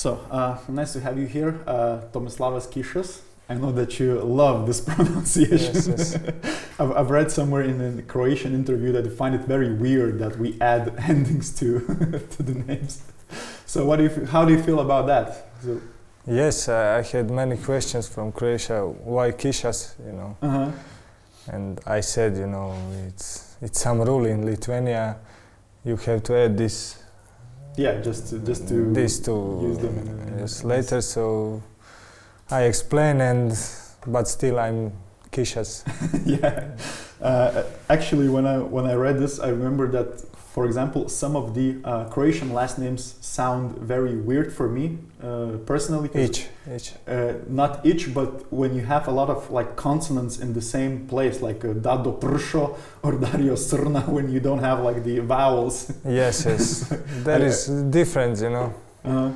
So uh, nice to have you here, uh, Tomislavas Kišas. I know that you love this pronunciation. Yes, yes. I've, I've read somewhere in a Croatian interview that you find it very weird that we add endings to to the names. So what do you, how do you feel about that? So, Yes, uh, I had many questions from Croatia. Why Kishas? You know, uh-huh. and I said, you know, it's it's some rule in Lithuania. You have to add this Yeah, just to, just to this to use them in a- yes, later. So I explain, and but still I'm Kishas. yeah. Uh, actually, when I when I read this, I remember that, for example, some of the uh, Croatian last names sound very weird for me uh, personally. Each, each. Uh, not each, but when you have a lot of like consonants in the same place, like uh, Dado Pršo or Dario Srna, when you don't have like the vowels. Yes, yes. That I- different, you know. Uh,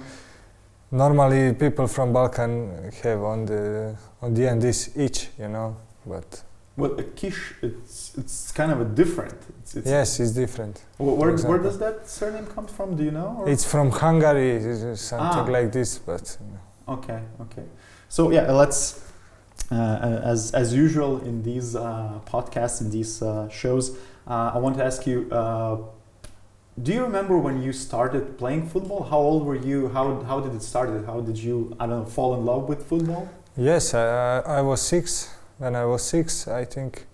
Normally, people from Balkan have on the on the end this each, you know. But well, a Kish, it's it's kind of a different. It's, it's, yes, it's different. Wh- Where, where does that surname come from? Do you know? or- It's from Hungary, something Ah. like this, but you know. Okay, okay. So yeah, let's uh, as as usual in these uh, podcasts in these uh, shows, uh, I want to ask you. Uh, do you remember when you started playing football? How old were you? How how did it start? How did you I don't know fall in love with football? yes, I was six when I was six, I think,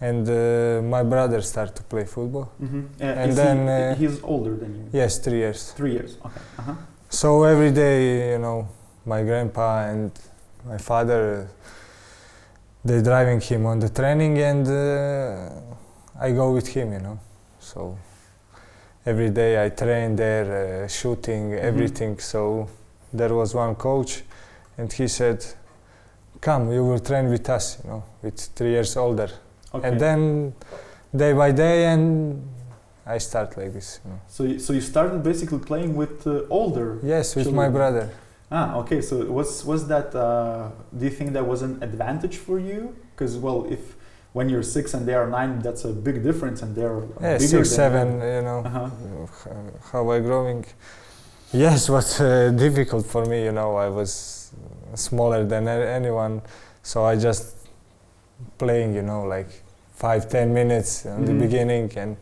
and uh, my brother started to play football. Mm-hmm. And then, uh, he's older than you. Yes, three years. Three years. Okay. Uh-huh. So every day, you know, my grandpa and my father, they're driving him on the training, and uh, I go with him, you know. So every day I train there, uh, shooting, everything. So there was one coach, and he said, "Come, you will train with us, you know, with three years older." Okay. And then day by day, and I start like this. You know. so you, so you started basically playing with uh, older Yes, with my brother. Ah, okay. So was was that? Uh, do you think that was an advantage for you? Because well, if when you're six and they are nine, that's a big difference, and they're Yeah, bigger six, seven, you. know. Uh-huh. h- how I growing. Yes, was uh, difficult for me. You know, I was smaller than anyone, so I just playing. You know, like five, ten minutes in the Mhm. beginning, and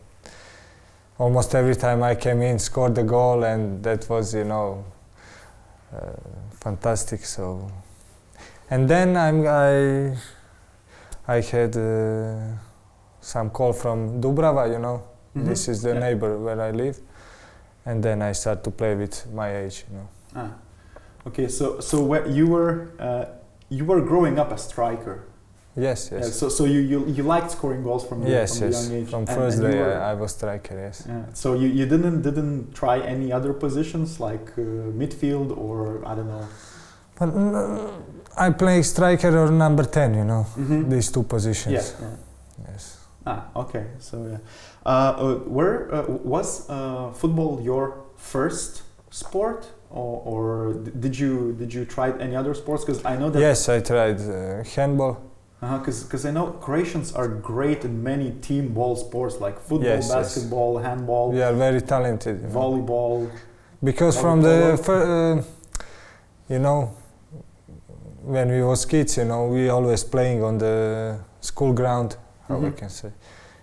almost every time I came in, scored the goal, and that was, you know, uh, fantastic. So, and then I'm I I had uh, some call from Dubrava. You know. Mhm. This is the Yeah. neighbor where I live, and then I start to play with my age. You know. Ah. Okay. So so where you were uh, you were growing up a striker. Yes, Yeah, yes, so so you, you you liked scoring goals from yes, from yes. the young age. From and- first and day, were- I, I was striker. Yes. Yeah. So you, you didn't didn't try any other positions like uh, midfield or I don't know. But mm, I play striker or number ten. You know, Mm-hmm. these two positions. Yeah. yeah. Yes. Ah, okay. So yeah, uh, uh, where uh, was uh, football your first sport, or, or did you did you try any other sports? Because I know that. Yes, I tried uh, handball. Because I know Croatians are great in many team ball sports like football, Yes, yes. basketball, handball, We are very talented. Know. volleyball. Because Volleyball. from the uh, you know when we was kids you know we always playing on the school ground how I Mhm. can say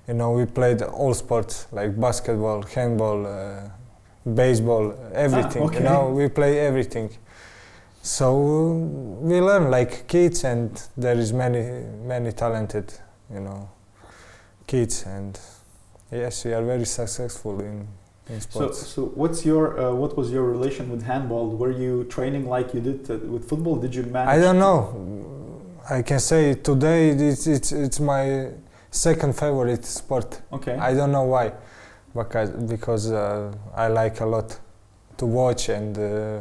you know we played all sports like basketball handball uh, baseball everything okay. you know we play everything so we learn like kids and there is many many talented you know kids and yes we are very successful in in So, sports so what's your uh, what was your relation with handball? Were you training like you did uh, with football? Did you manage? I don't know. I can say today it's it's, it's my second favorite sport. Okay. I don't know why, because because uh, I like a lot to watch and uh,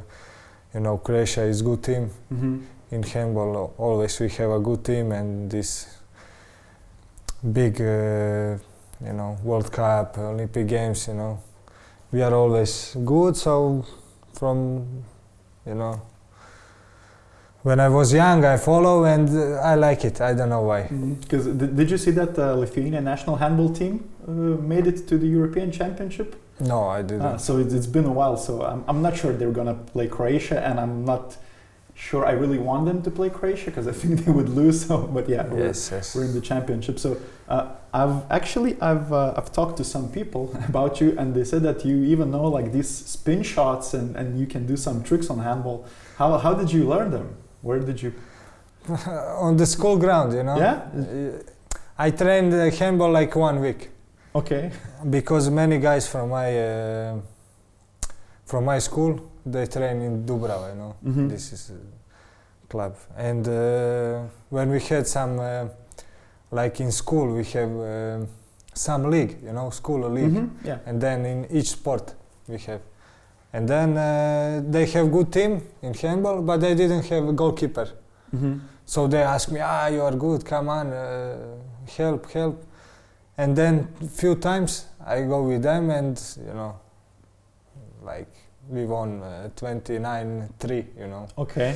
you know Croatia is good team hmm in handball. Always we have a good team and this big uh, you know World Cup, Olympic Games. You know we are always good. So from you know when I was young, I follow and uh, I like it. I don't know why. Because did, did you see that the Lithuanian national handball team uh, made it to the European Championship? No, I didn't. Ah, so it's, it's been a while. So I'm, I'm not sure they're gonna play Croatia, and I'm not sure I really want them to play Croatia because I think they would lose. So, but yeah, we're, yes, yes. we're in the championship. So uh, I've actually I've uh, I've talked to some people about you, and they said that you even know like these spin shots, and, and you can do some tricks on handball. How how did you learn them? Where did you? On the school ground, you know. Yeah. Uh, I trained uh, handball like one week Okay. because many guys from my uh, from my school they train in Dubrava, you know. Mhm. This is a club, and uh, when we had some, uh, like in school, we have uh, some league, you know, school league, Mhm, Yeah. and then in each sport we have, and then uh, they have good team in handball, but they didn't have a goalkeeper. Mhm. So they ask me, ah, you are good, come on, uh, help, help. And then few times I go with them and, you know, like we won uh, 29-3, you know. Okay.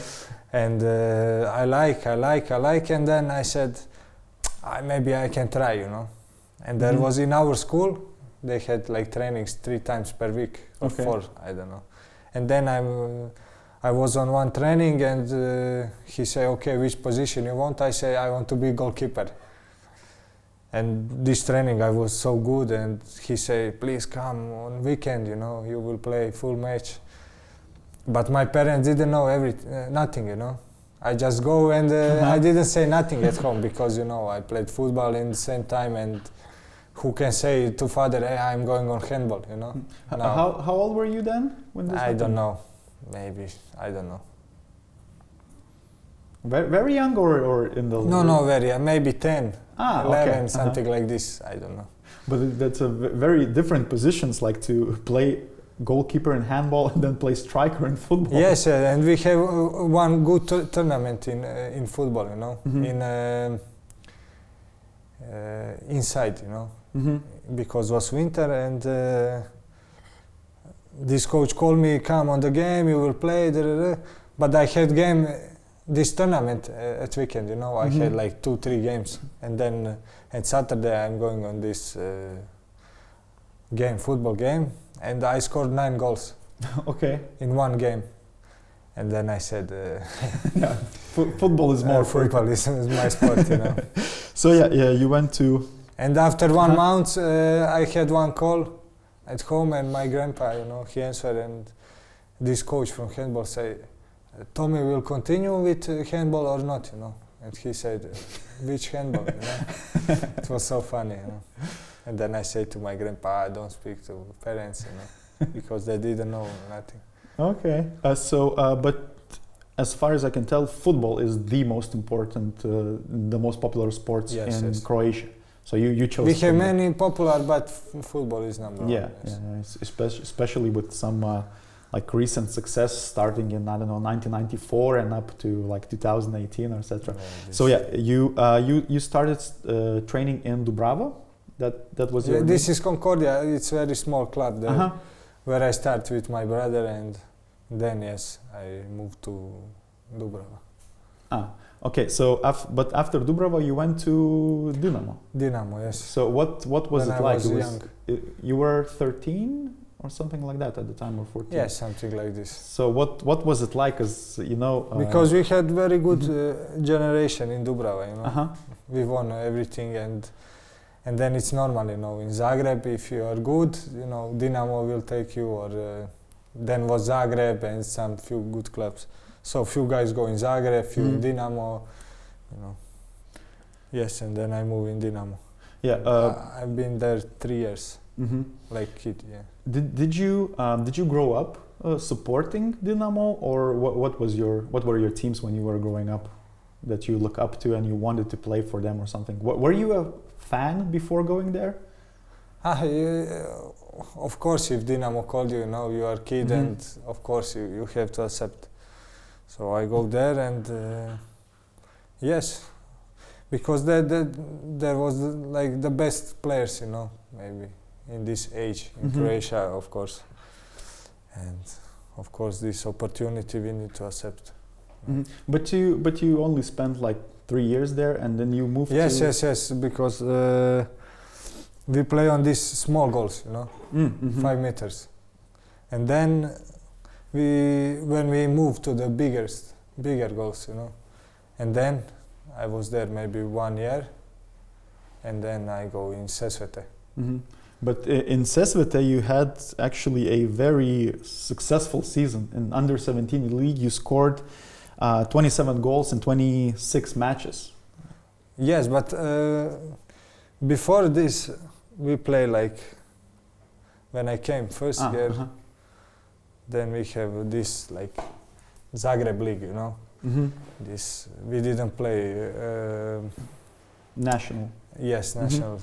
And uh, I like, I like, I like, and then I said, I, maybe I can try, you know. And there Mhm. was in our school, they had like trainings three times per week or Okay. four, I don't know. And then I'm, uh, I was on one training and uh, he said, okay, which position you want? I say, I want to be goalkeeper. And this training I was so good and he said, please come on weekend, you know, you will play full match. But my parents didn't know every, uh, nothing, you know. I just go and uh. I didn't say nothing at home because, you know, I played football in the same time and who can say to father, hey, I'm going on handball, you know? H-. How how old were you then when this I happened? don't know. Maybe, I don't know. Very, very young or, or in the No, no, very, uh, maybe 10, ah 11, okay. uh-huh. something like this, I don't know. But that's a very different positions, like to play goalkeeper in handball and then play striker in football. Yes, uh, and we have uh, one good tour- tournament in uh, in football, you know, Mhm. in um uh, inside, you know, hmm because was winter and uh, this coach called me, come on the game, you will play, da, da, da. but I had game this tournament uh, at weekend, you know, I had Mhm. like two, three games, and then uh, at Saturday I'm going on this uh, game, football game, and I scored nine goals Okay. in one game. And then I said, uh, yeah. Fo- football is more uh, for football is, is my sport, you know. So yeah, yeah. You went to. And after one Uh-huh. month, uh, I had one call at home, and my grandpa, you know, he answered, and this coach from handball say, Tommy will continue with uh, handball or not, you know. And he said, which handball, you know. it was so funny, you know. And then I said to my grandpa, I don't speak to parents, you know, because they didn't know nothing. Okay. Uh, so, uh, but as far as I can tell, football is the most important, uh, the most popular sports Yes, in yes. Croatia. So you you chose. We have football. many popular, but f- football is number Yeah, one. yes. yeah, especially, especially with some uh, like recent success starting in I don't know 1994 and up to like 2018 or etc. Yeah, So yeah, you uh, you you started uh, training in Dubrava. That that was your. this is Concordia. It's a very small club there, uh-huh. where I start with my brother, and then yes, I moved to Dubrava. Ah, okay. So af- but after Dubrava, you went to Dinamo. Dinamo, yes. So what what was when it I like? was it was, young. you were 13 or something like that at the time, or 14. Yes, something like this. So what what was it like? As you know. Uh, because we had very good Mhm. uh, generation in Dubrava, you know. Uh huh. We won everything, and and then it's normal, you know. In Zagreb, if you are good, you know, Dinamo will take you, or uh, then was Zagreb and some few good clubs. So few guys go in Zagreb, few in Mhm. Dinamo, you know. Yes, and then I move in Dinamo. Yeah. Uh, I've been there three years, mhm. like kid. Yeah. Did did you um, did you grow up uh, supporting Dinamo, or what what was your what were your teams when you were growing up that you look up to and you wanted to play for them or something? Were you a fan before going there? Ah, yeah, of course, if Dinamo called you, you know, you are kid, Mhm. and of course you, you have to accept. So I go there, and uh, yes, because there, there, there was uh, like the best players, you know, maybe in this age in Mhm. Croatia, of course, and of course this opportunity we need to accept. Mhm. But you but you only spent like three years there, and then you moved. Yes, to yes, yes. Because uh, we play on these small goals, you know, Mm, mhm. five meters, and then we when we moved to the biggest, bigger goals, you know, and then I was there maybe one year, and then I go in Sesvete. Mhm. But in Sesvete, you had actually a very successful season. In under 17 league, you scored uh, 27 goals in 26 matches. Yes, but uh, before this, we play like when I came first Ah, year. uh-huh. Then we have this like Zagreb league, you know. Mhm. This we didn't play. Uh, National. yes, Mhm. national.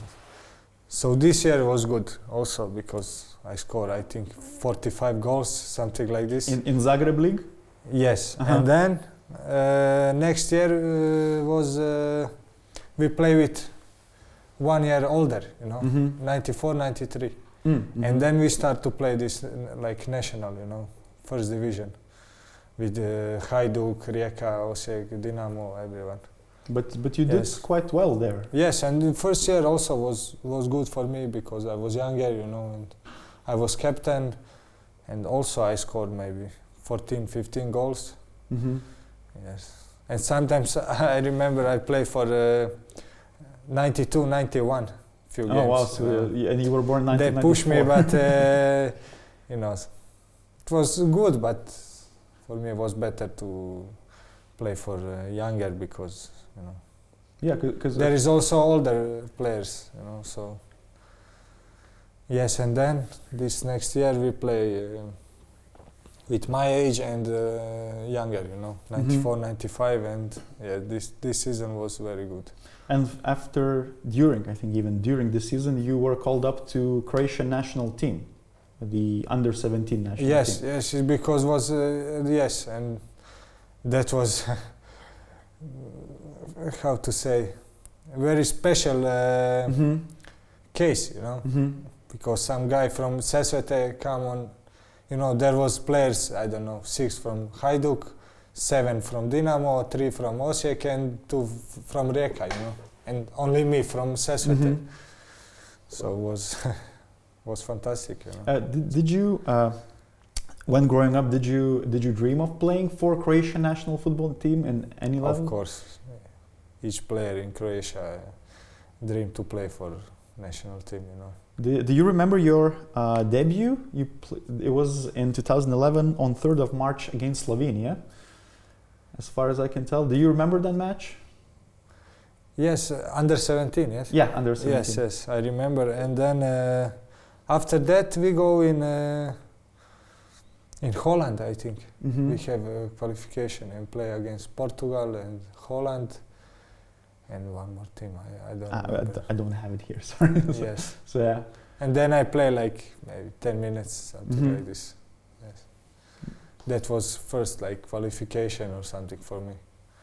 So this year was good also because I scored I think 45 goals, something like this. In, in Zagreb league? yes, Uh-huh. and then uh, next year uh, was uh, we play with one year older, you know, Mhm. 94, 93. Mm, And mhm. then we start to play this uh, like national, you know, first division with uh, Hajduk, Rijeka, Osijek, Dinamo, everyone. But but you did Yes. quite well there. Yes, and the first year also was was good for me because I was younger, you know, and I was captain, and also I scored maybe 14, 15 goals. Mhm. Yes, and sometimes I remember I played for uh, 92, 91 few Oh games. wow! So, Uh, yeah, and you were born they 1994. pushed me, but uh, you know, it was good. But for me, it was better to play for uh, younger because you know yeah, because there is also older players. You know, so yes. And then this next year we play uh, with my age and uh, younger. You know, 94, 95, and yeah, this this season was very good. And after, during, I think even during the season, you were called up to Croatian national team, the under 17 national yes, team. yes, because was uh, yes, and that was how to say very special uh, Mhm. case, you know, Mhm. because some guy from Sesvete come on, you know, there was players I don't know six from Hajduk, seven from Dinamo, three from Osijek, and two f- from Rijeka, you know, and only me from Sesvete. Mhm. So it was was fantastic, you know. Uh, did, did you, uh, when growing up, did you did you dream of playing for Croatian national football team in any level? Of course, each player in Croatia dream to play for national team. You know. Do, do you remember your uh, debut? You pl- it was in 2011 on 3rd of March against Slovenia. As far as I can tell, do you remember that match? Yes, uh, under 17. Yes. Yeah, under 17. Yes, yes, I remember. And then uh, after that we go in uh, in Holland. I think Mhm. we have a qualification and play against Portugal and Holland and one more team. I, I don't Ah, I, don't have it here. Sorry. so, yes. so yeah. And then I play like maybe 10 minutes, something Mhm. like this. Yes. That was first like qualification or something for me.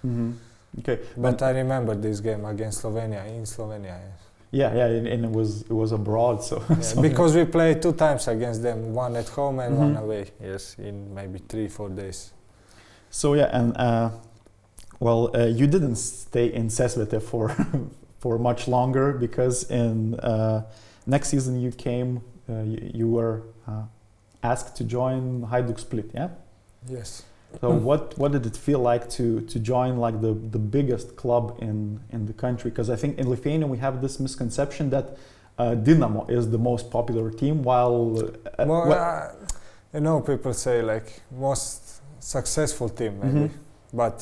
hmm Okay. But I remember this game against Slovenia in Slovenia. yes. Yeah, yeah, and, and it was it was abroad, so, Yeah, so- because we played two times against them, one at home and one Mhm. away. Yes, in maybe three, four days. So yeah, and uh, well, uh, you didn't stay in Sesvete for for much longer because in uh, next season you came, uh, you, you were uh, asked to join Hajduk Split. Yeah. Yes. So what what did it feel like to to join like the the biggest club in in the country? Because I think in Lithuania we have this misconception that uh, Dinamo is the most popular team, while uh, well, wha- uh, you know, people say like most successful team maybe, Mhm. but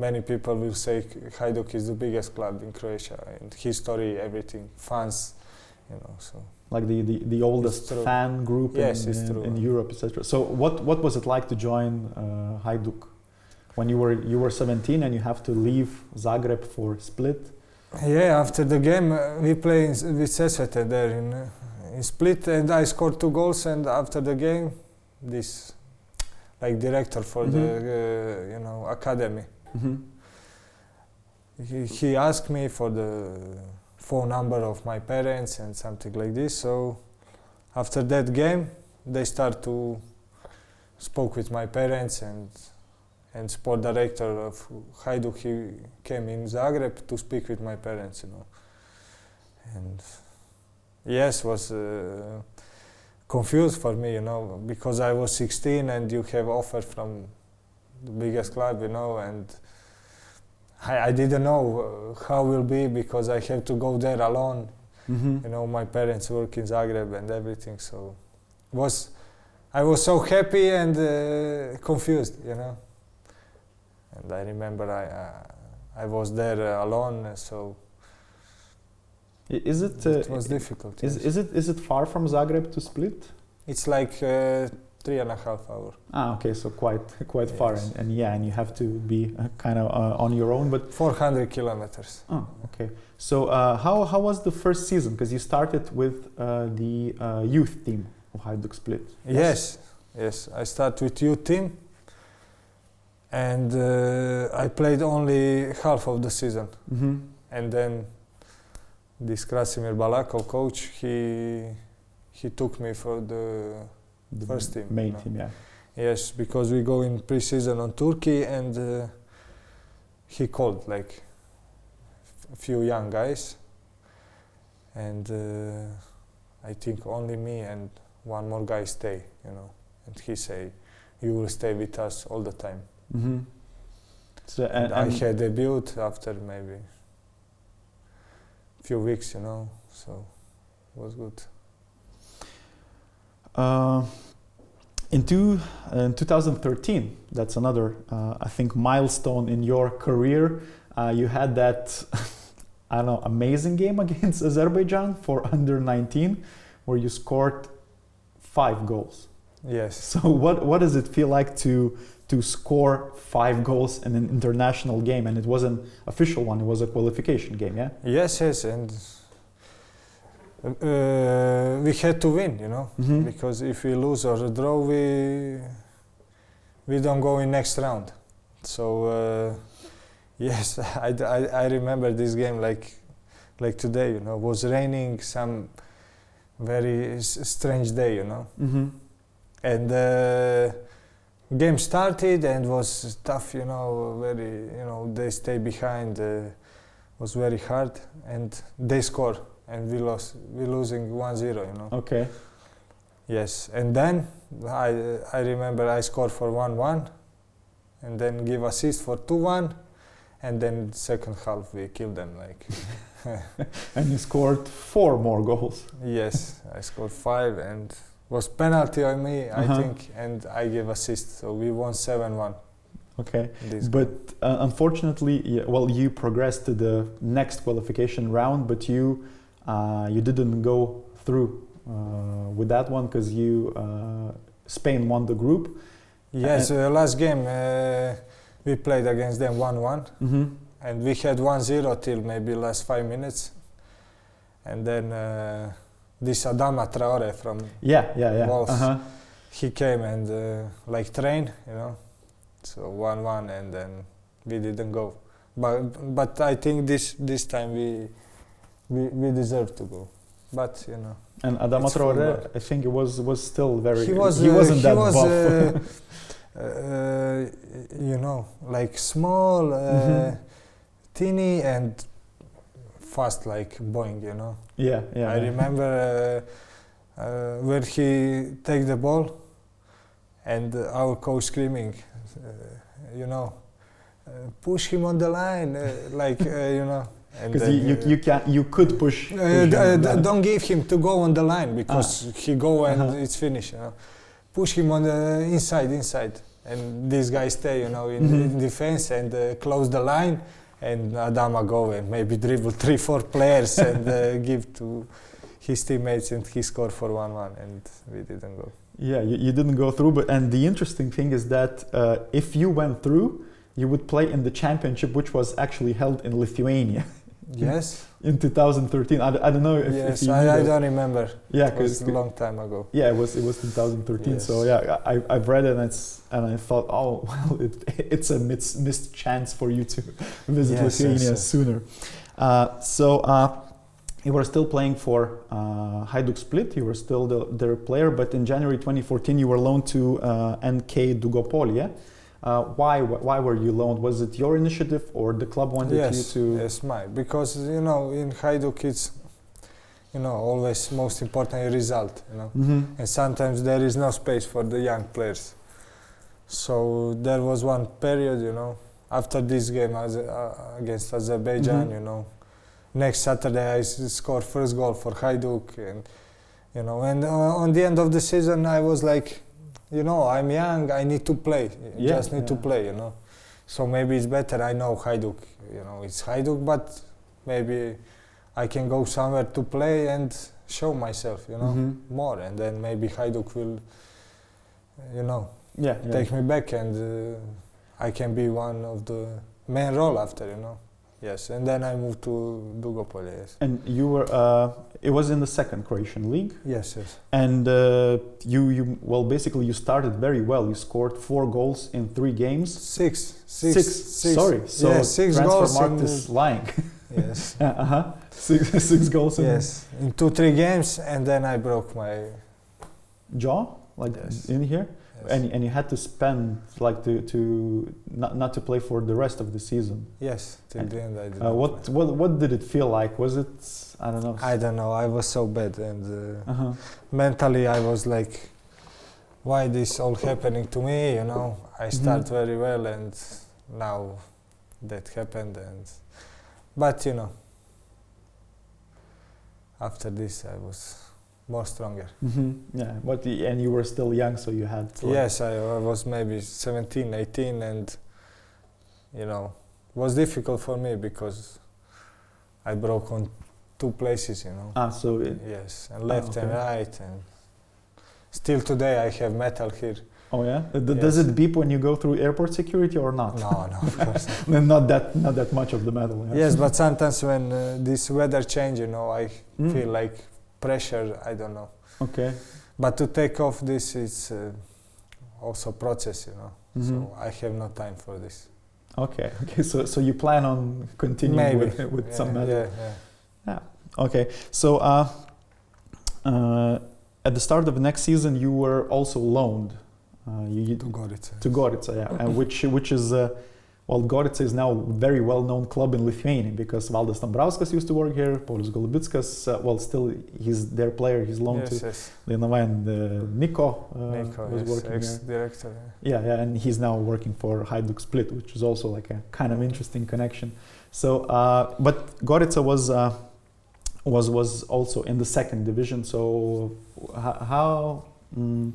many people will say Hajduk is the biggest club in Croatia and history, everything, fans, you know. So like the, the, the oldest fan group Yes, in, in, in Europe, etc. So what what was it like to join uh, Hajduk when you were you were 17 and you have to leave Zagreb for Split? yeah, after the game uh, we play in, with Sesvete there in uh, in Split, and I scored two goals. And after the game, this like director for the Mhm. uh, you know academy, Mm-hmm. he, he asked me for the phone number of my parents and something like this. So after that game, they start to spoke with my parents and and sport director of Hajduk, he came in Zagreb to speak with my parents, you know. And yes, was uh, confused for me, you know, because I was 16 and you have offer from the biggest club, you know, and I, I didn't know uh, how will be because I have to go there alone. Mm-hmm. You know, my parents work in Zagreb and everything, so was I was so happy and uh, confused, you know. And I remember I uh, I was there uh, alone, so Is it, uh, it was difficult. is, yes. is it is it far from Zagreb to Split? It's like uh, three and a half hour. Ah, okay, so quite quite far, and, and yeah, and you have to be uh, kind of uh, on your own. But 400 kilometers. oh, okay. So uh, how how was the first season? Because you started with uh, the uh, youth team of Hajduk Split. Yes, yes. I start with youth team, and uh, I played only half of the season, Mm-hmm. and then this Krasimir Balakov coach, he he took me for the The First team, main no. team, yeah. yes because we go in pre-season on Turkey, and uh, he called like a few young guys, and uh, I think only me and one more guy stay, you know, and he say, "You will stay with us all the time." Mm-hmm. So and, And, I had debut after maybe few weeks, you know, so it was good. Uh, in, two, uh, in 2013, that's another, uh, I think, milestone in your career. Uh, you had that, I don't know, amazing game against Azerbaijan for under 19, where you scored five goals. Yes. So, what, what does it feel like to to score five goals in an international game? And it wasn't official one; it was a qualification game. Yeah. Yes, yes, and uh, we had to win, you know, Mm-hmm. because if we lose or draw, we we don't go in next round. So uh, yes, I remember this game like like today. You know, it was raining, some very s- strange day, you know, Mm-hmm. and uh, game started and was tough. You know, very you know they stay behind. Uh, was very hard, and they score, and we lost. We losing 1-0, You know. Okay. Yes, and then I I remember I scored for one one, and then give assist for two one, and then second half we killed them like. And you scored four more goals. yes, I scored five and was penalty on me I Uh-huh. think, and I gave assist, so we won seven one. Okay. This But uh, unfortunately, yeah, well, you progressed to the next qualification round, but you you didn't go through uh, with that one because you uh, Spain won the group. yes, uh, last game uh, we played against them one one. Mm-hmm. and we had 1-0 till maybe last five minutes and then uh, this Adama Traore from Yeah, yeah, yeah. Wolves. Uh-huh. he came and uh, like train you know so 1-1 and then we didn't go but but I think this this time we we, we deserve to go but you know And Adama Traore. I think it was was still very. he was he uh, wasn't he that was, buff. uh, uh, you know like small uh, Mhm. teeny and fast like Boeing you know yeah, yeah. I yeah. remember uh, uh, where he take the ball and our coach screaming, uh, you know, uh, push him on the line, uh, like uh, you know. Because you, you, you can you could push. uh, push uh, don't give him to go on the line because he go and Uh-huh. it's finished. You know, push him on the inside, inside, and these guys stay, you know, in, Mhm. in defense and uh, close the line, and Adama go and maybe dribble three, four players and uh, give to his teammates, and he scored for one-one, and we didn't go. Yeah, you, you didn't go through, but and the interesting thing is that uh, if you went through, you would play in the championship, which was actually held in Lithuania Yes, in 2013. I, I don't know if, yes, if you I, I don't remember. Yeah, because it was a long time ago. yeah, it was it was 2013. So yeah, I I've read it and it's and I thought, oh well, it, it's a missed, missed chance for you to visit Yes, yes, Lithuania yes. sooner. Uh, so uh, you were still playing for uh, Hajduk Split. You were still the, their player, but in January 2014 you were loaned to uh, NK Dugopol. Yeah. Uh, why why were you loaned? Was it your initiative or the club wanted yes, you to? yes, my because you know in Hajduk it's you know always most important result. You know, Mhm. and sometimes there is no space for the young players. So there was one period, you know, after this game as, uh, against Azerbaijan, Mhm. you know, next Saturday I s- scored first goal for Hajduk, and you know, and uh, on the end of the season I was like, you know, I'm young, I need to play, Yeah, just need to play, you know. So maybe it's better. I know Hajduk, you know, it's Hajduk, but maybe I can go somewhere to play and show myself, you know Mhm. more and then maybe Hajduk will you know Yeah, yeah. take me back and uh, I can be one of the main role after you know yes and then I moved to Dugopolje yes And you were. Uh, it was in the second Croatian league, yes yes and uh, you you well basically you started very well. You scored four goals in three games. six six six Sorry, so yeah, six transfer goals market in is lying. yes uh huh. Six, six goals in yes in two three games and then I broke my jaw, like Yes. in here, yes. and and you had to spend like to to not not to play for the rest of the season. yes till And, the end I did Uh, what play. what what did it feel like? Was it I don't know. I don't know I was so bad and uh, uh-huh. mentally I was like, why this all happening to me? You know, I start Mhm. very well and now that happened and, but you know, after this I was more stronger. hmm Yeah, but the, and you were still young, so you had. Like- Yes, I, I was maybe 17, 18 and, you know, it was difficult for me because I broke on two places, you know. Ah, so it, Yes, and left and okay. right, and still today I have metal here. oh yeah. D- Does Yes. it beep when you go through airport security or not? No, no, of course not. Not that not that much of the metal. Yeah? Yes, but sometimes when uh, this weather change, you know, I Mm. feel like pressure. I don't know. Okay. But to take off this, it's uh, also process, you know. Mhm. So I have no time for this. Okay. Okay. So so you plan on continuing Maybe with, with yeah, some metal? Yeah, yeah. Okay, so uh, uh, at the start of the next season, you were also loaned. Uh, you, To Gorica. to Gorica, yeah, and which which is uh, well, Gorica is now a very well-known club in Lithuania because Valdas Dambrauskas used to work here. Paulius Golubickas, uh, well, still he's their player. He's loaned Yes, to yes. And uh, Nico, uh, Nico, was yes, working here. ex-director. Yeah, yeah, and he's now working for Hajduk Split, which is also like a kind of interesting connection. So, uh, but Gorica was uh, was was also in the second division. So, how mm,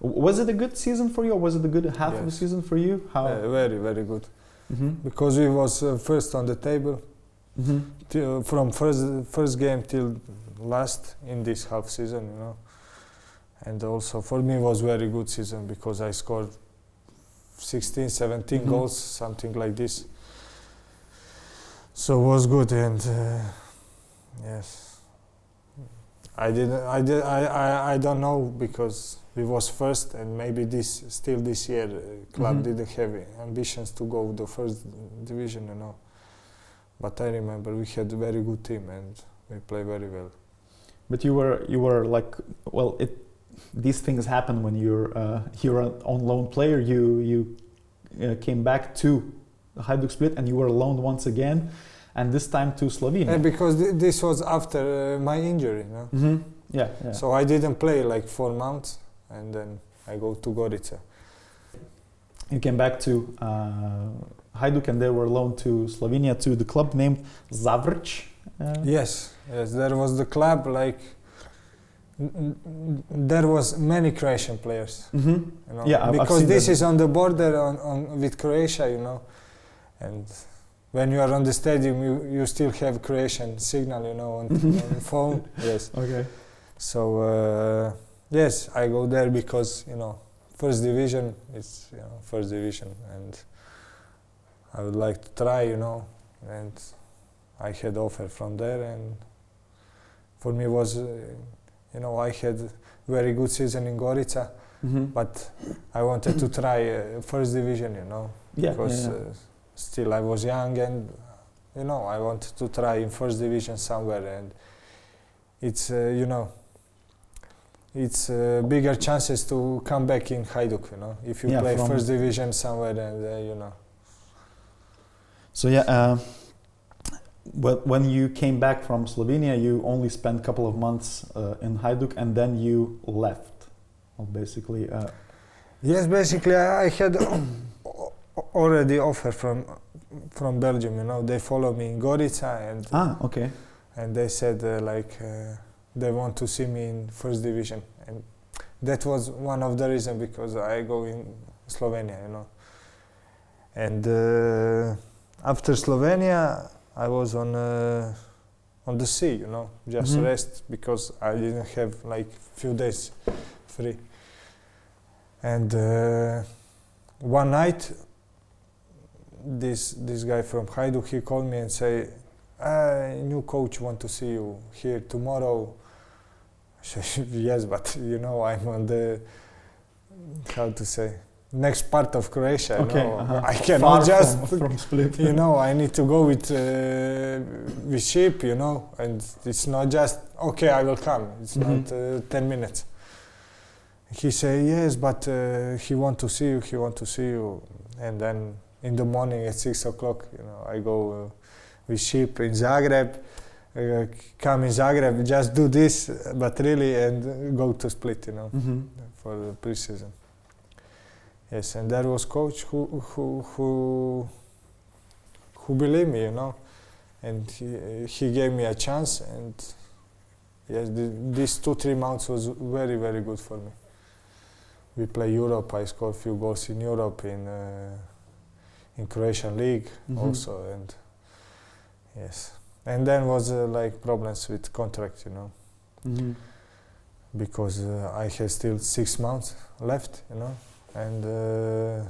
was it a good season for you, or was it a good half of the season for you? How? Yeah, very, very good. Mhm. Because we was uh, first on the table Mhm. till, from first first game till last in this half season, you know. And also for me was very good season because I scored 16, 17 Mhm. goals, something like this. So it was good and uh, yes. I didn't I did I, I, I don't know because we was first and maybe this still this year uh, club Mhm. didn't have ambitions to go the first division, you know. But I remember we had a very good team and we play very well. But you were you were like well it these things happen when you're uh, you're an on loan player. You you uh, came back to Hajduk Split and you were loaned once again, and this time to Slovenia. And because th- this was after uh, my injury, you know. hmm Yeah, yeah. So I didn't play like four months and then I go to Gorica. you came back to uh, Hajduk and they were loaned to Slovenia to the club named Zavrč. Uh, Yes, yes, there was the club like there was many Croatian players. hmm You know, Yeah, because this is on the border on, on with Croatia, you know, and when you are on the stadium, you, you still have Croatian signal, you know, on, Mhm. on the phone. Yes. Okay. So uh, yes, I go there because you know, first division is you know first division, and I would like to try, you know, and I had offer from there, and for me was, uh, you know, I had very good season in Gorica, hmm but I wanted to try uh, first division, you know, Yeah. because yeah, yeah. Uh, still I was young and you know I wanted to try in first division somewhere and it's uh, you know it's uh, bigger chances to come back in Hajduk. You know, if you Yeah, play first division somewhere, and uh, you know. So yeah, uh, when you came back from Slovenia, you only spent a couple of months uh, in Hajduk, and then you left. Well, basically, uh, Yes, basically, I I had already offer from from Belgium. You know, they follow me in Gorica, and ah, okay. and they said uh, like uh, they want to see me in first division, and that was one of the reason because I go in Slovenia. You know, and uh, after Slovenia, I was on uh, on the sea. You know, just Mhm. rest because I didn't have like few days free. And uh, one night, this this guy from Hajduk he called me and say, uh, "New coach want to see you here tomorrow." Said, "Yes, but you know I'm on the how to say next part of Croatia. Okay, know. uh-huh. I Far cannot just from, from Split. you know I need to go with uh, with ship, you know, and it's not just okay. I will come. It's Mhm. not uh, ten minutes. He say yes, but uh, he want to see you. He want to see you, and then in the morning at six o'clock, you know, I go uh, with ship in Zagreb. Uh, come in Zagreb, just do this, but really, and go to Split, you know hmm for the preseason. Yes, and there was coach who who who who believed me, you know, and he he gave me a chance, and yes, the, these two three months was very very good for me. We play Europe. I scored few goals in Europe in uh, in Croatian league Mhm. also, and yes, and then was uh, like problems with contract, you know? Hmm because uh, I had still six months left, you know, and uh,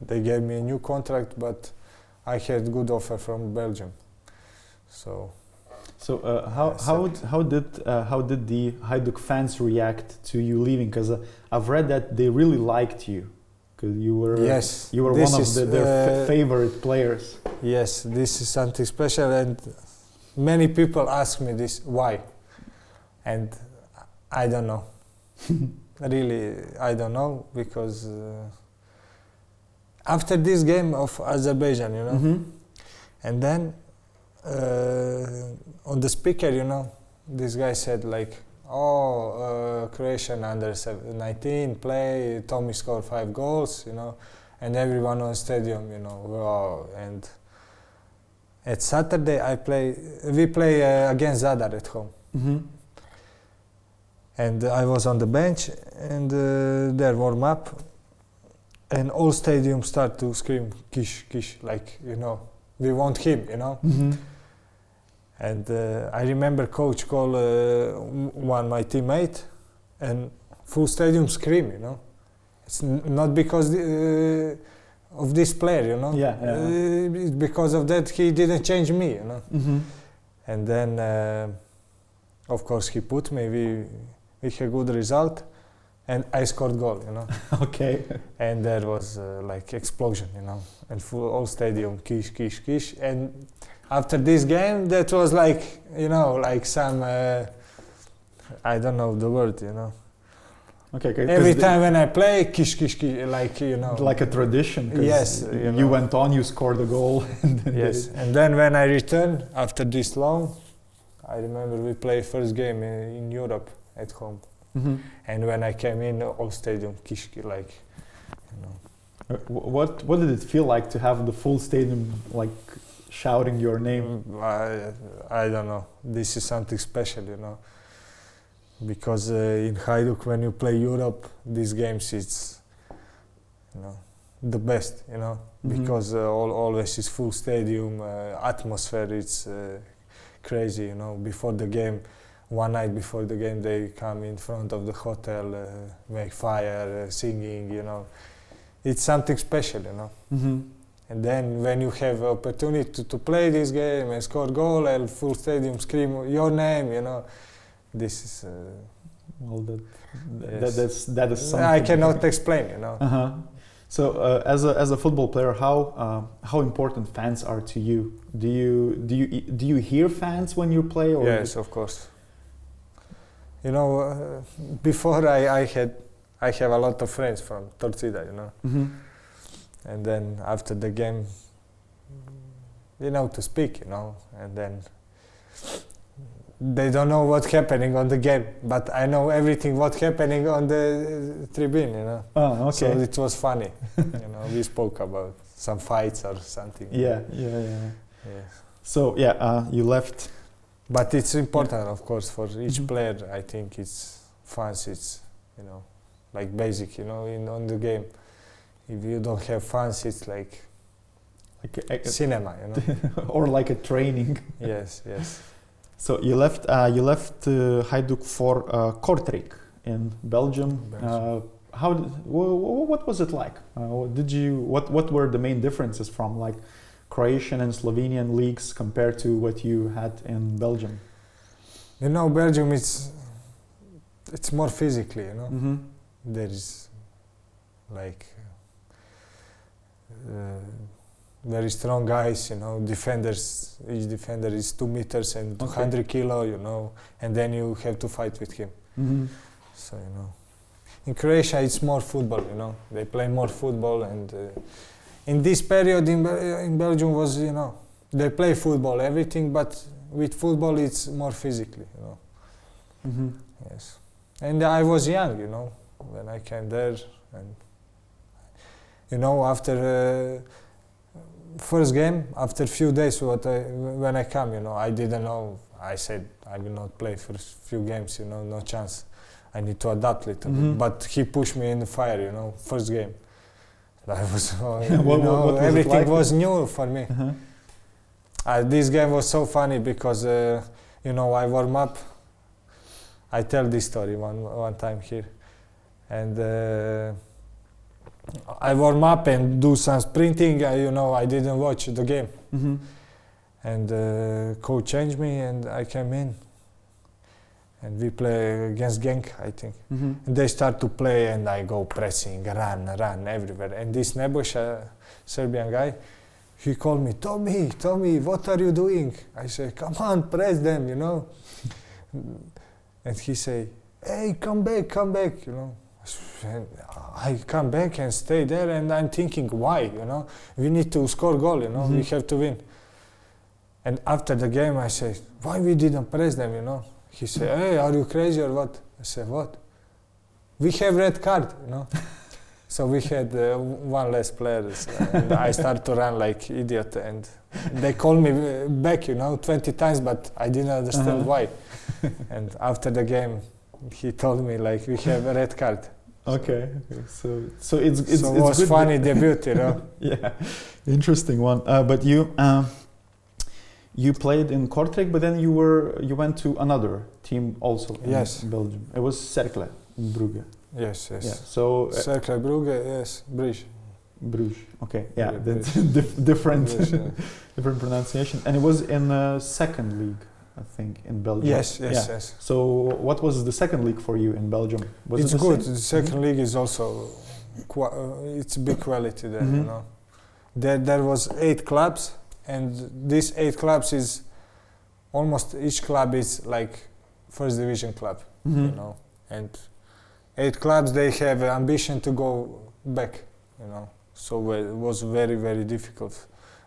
they gave me a new contract, but I had good offer from Belgium, so So uh, how how d- how did uh, how did the Hajduk fans react to you leaving? Because uh, I've read that they really liked you, because you were yes, you were one of the, their f- favorite players. yes, this is something special, and many people ask me this why, and I don't know. really, I don't know because uh, after this game of Azerbaijan, you know. Mhm. And then uh, on the speaker, you know, this guy said like, "Oh, uh, Croatian under 19 play. Tommy scored five goals, you know, and everyone on stadium, you know, wow." And at Saturday, I play. We play uh, against Zadar at home, Mhm. and I was on the bench, and uh, there warm up, and all stadium start to scream "Kish, Kish!" like you know, we want him, you know. Mhm. And uh, I remember coach call uh, one my teammate, and full stadium scream. You know, it's n- not because the, uh, of this player. You know, Yeah, yeah. Uh, because of that he didn't change me. You know, Mhm. and then uh, of course he put me. We we had good result, and I scored goal. You know, Okay. and there was uh, like explosion. You know, and full all stadium kish kish kish and after this game that was like you know like some uh, i don't know the word you know Okay. every time when i play kish kish kish like you know like a tradition. Yes, you You, went on. You scored a goal. And then yes and then when i returned after this long, i remember we played first game in, in europe at home Mhm. and when i came in all stadium kish kish like you know Uh, What what did it feel like to have the full stadium like shouting your name? Mm, I, I don't know. This is something special, you know. Because uh, in Hajduk, when you play Europe, these games it's, you know, the best, you know. Mhm. Because uh, all, always is full stadium, uh, atmosphere. It's uh, crazy, you know. Before the game, one night before the game, they come in front of the hotel, uh, make fire, uh, singing, you know. It's something special, you know. Mm-hmm. And then when you have opportunity to, to play this game and score goal and full stadium scream your name, you know, this is uh, Well, that, that Yes. that's that is something. I cannot explain, you know. Uh-huh. So, uh, as a as a football player, how uh, how important fans are to you? Do you do you do you hear fans when you play? Or Yes, of course. you know, uh, before I, I had, I have a lot of friends from Torcida, you know, Mm-hmm. and then after the game, you know, to speak, you know, and then they don't know what's happening on the game, but I know everything what's happening on the uh, tribune, you know. Oh, So it was funny, you know. We spoke about some fights or something. yeah, yeah, yeah. Yeah. So yeah, uh, you left. But it's important, of course, for each Mhm. player. I think it's fans. It's you know, like basic. You know, in on the game, if you don't have fans, it's like Like a, cinema. You know. or like a training. yes, yes. So you left. Uh, you left uh, Hajduk for uh, Kortrijk in Belgium. Belgium. Uh, how? Did, wh- wh- what was it like? Uh, what did you? What? What were the main differences from like Croatian and Slovenian leagues compared to what you had in Belgium? You know, Belgium is it's more physically. You know, Mm-hmm. there is like uh, very strong guys. You know, defenders. Each defender is two meters and Okay. 200 kilo. You know, and then you have to fight with him. Mm-hmm. So you know, in Croatia it's more football. You know, they play more football, and uh, in this period in, Bel- in Belgium was you know they play football everything, but with football it's more physically. You know, Mm-hmm. yes. And I was young, you know, when I came there, and you know after uh, first game, after a few days, what I when I come, you know, I didn't know. I said I will not play for few games, you know, no chance. I need to adapt little Mhm. bit. But he pushed me in the fire, you know, first game. I was, uh, you what- know, what was everything like? was new for me. Uh-huh. Uh, this game was so funny because uh, you know I warm up. I tell this story one one time here, and uh, I warm up and do some sprinting. Uh, you know I didn't watch the game, Mm-hmm. and uh, coach changed me, and I came in, and we play against Genk, I think. Mm-hmm. And they start to play, and I go pressing, run, run everywhere. And this Nebojša, uh, Serbian guy, he called me, Tommy, Tommy, what are you doing? I say, come on, press them, you know. and he say, hey, come back, come back, you know. I come back and stay there, and I'm thinking, why, you know? We need to score goal, you know. We Mhm. have to win. And after the game, I say, why we didn't press them, you know? He said, hey, are you crazy or what? I said, what? We have red card, you know. so we had uh, one less player, and I start to run like idiot, and they called me uh, back, you know, 20 times, but I didn't understand Uh-huh. why. and after the game, he told me like we have a red card. Okay. okay. So so it's it's, so it's it was good funny debut, you know. yeah, interesting one. Uh, but you uh, you played in Kortrijk, but then you were you went to another team also in Yes. Belgium. It was Cercle in Brugge. yes, yes. Yeah. So uh, Cercle Brugge, yes, Bruges. Bruges. Okay. Yeah. Yeah, that's Bruges. dif- different Bruges, yeah. different pronunciation. And it was in uh, second league, I think, in Belgium. Yes, yes, Yeah. yes. So what was the second league for you in Belgium? Was it's it the good. same? The 2nd Mhm. league is also uh, it's big quality there. You Mhm. know, there there was eight clubs, and these eight clubs is almost each club is like first division club. Mhm. You know, and eight clubs they have ambition to go back. You know, so it was very very difficult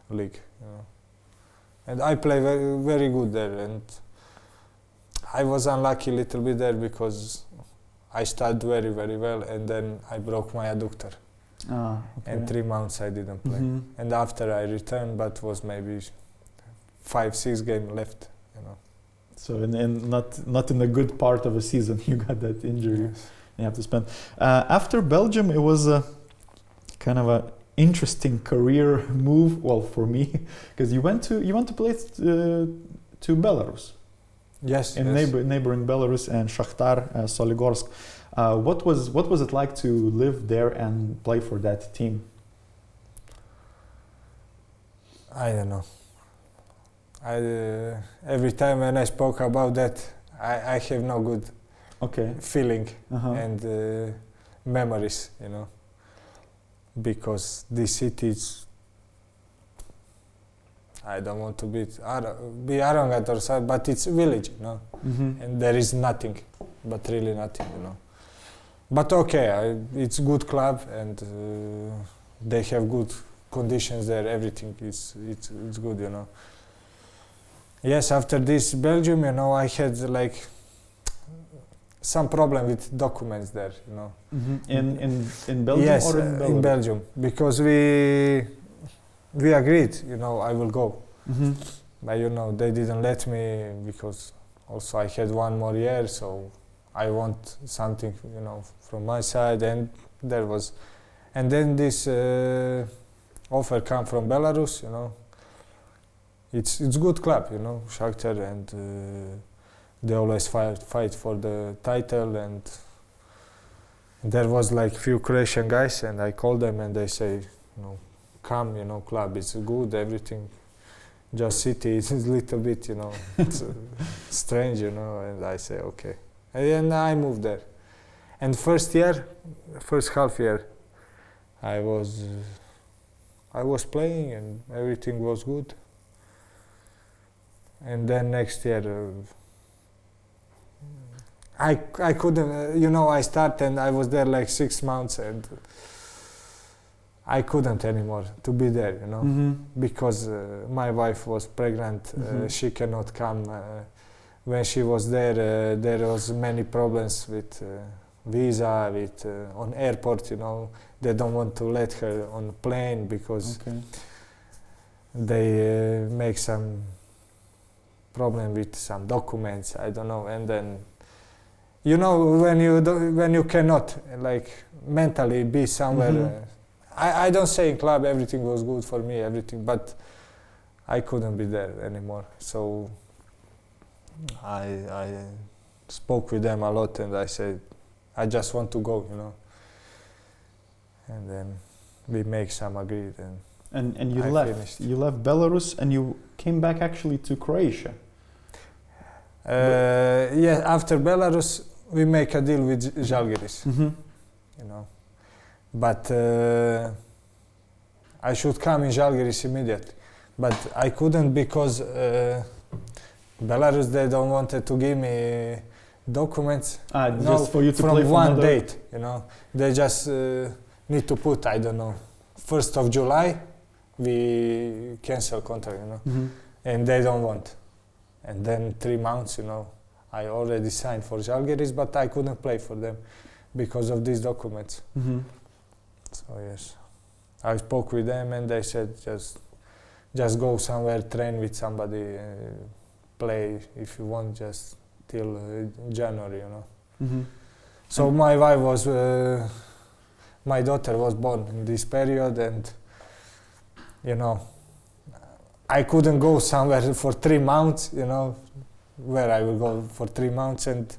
league. You know, and I play very very good there, and I was unlucky a little bit there because I started very very well, and then I broke my adductor, Ah, okay. and three months I didn't play. Mhm. And after I returned, but was maybe five six game left. You know. So in, in not not in a good part of a season, you got that injury. Yes. you have to spend. Uh, after Belgium, it was a kind of a interesting career move. Well, for me, because you went to you went to play uh, to Belarus Yes. in yes. neighbor, neighboring Belarus and Shakhtar uh, Soligorsk. Uh, what was what was it like to live there and play for that team? I don't know. I uh, every time when I spoke about that, I, I have no good Okay. feeling Uh-huh. and uh, memories, you know, because this city is. I don't want to be ar- be arrogant or something, but it's village, you know, Mhm. and there is nothing, but really nothing, you know. But okay, I, it's good club and uh, they have good conditions there. Everything is it's it's good, you know. Yes, after this Belgium, you know, I had like some problem with documents there, you know. Mhm. In in in Belgium yes, or in uh, Belarus? in Belgium, because we we agreed, you know, I will go. Mhm. But you know, they didn't let me because also I had one more year, so I want something, you know, from my side, and there was, and then this uh, offer come from Belarus, you know. It's it's good club, you know, Shakhtar, and uh, they always fight fight for the title, and there was like few Croatian guys, and I called them, and they say, you know, come, you know, club is good, everything just city is a little bit, you know, it's, uh, strange, you know, and I say okay, and then I moved there. And first year, first half year, I was, uh, I was playing and everything was good. And then next year, uh, I I couldn't, uh, you know, I started and I was there like six months and I couldn't anymore to be there, you know Mhm. because uh, my wife was pregnant uh, Mhm. she cannot come uh, when she was there uh, there was many problems with uh, visa with uh, on airport you know they don't want to let her on plane because Okay. they uh, make some problem with some documents i don't know and then you know when you do, when you cannot like mentally be somewhere Mhm. uh, I, I don't say in club everything was good for me everything but i couldn't be there anymore so i i spoke with them a lot and i said i just want to go you know and then we make some agreed and And and you I left. finished. You left Belarus and you came back actually to Croatia. Uh, yeah, after Belarus, we make a deal with Žalgiris, Mm-hmm. you know. But uh, I should come in Žalgiris immediately. But I couldn't because uh, Belarus, they don't wanted to give me documents Ah, No, just for you to from play one another- date, you know. They just uh, need to put, I don't know, 1st of July, we cancel contract, you know. Mhm. and they don't want. And then three months, you know, I already signed for Žalgiris, but I couldn't play for them because of these documents. Mhm. So yes, I spoke with them and they said just, just go somewhere, train with somebody, uh, play if you want, just till uh, January, you know. Mhm. So And- my wife was, uh, my daughter was born in this period, and you know, I couldn't go somewhere for three months. You know, where I will go for three months, and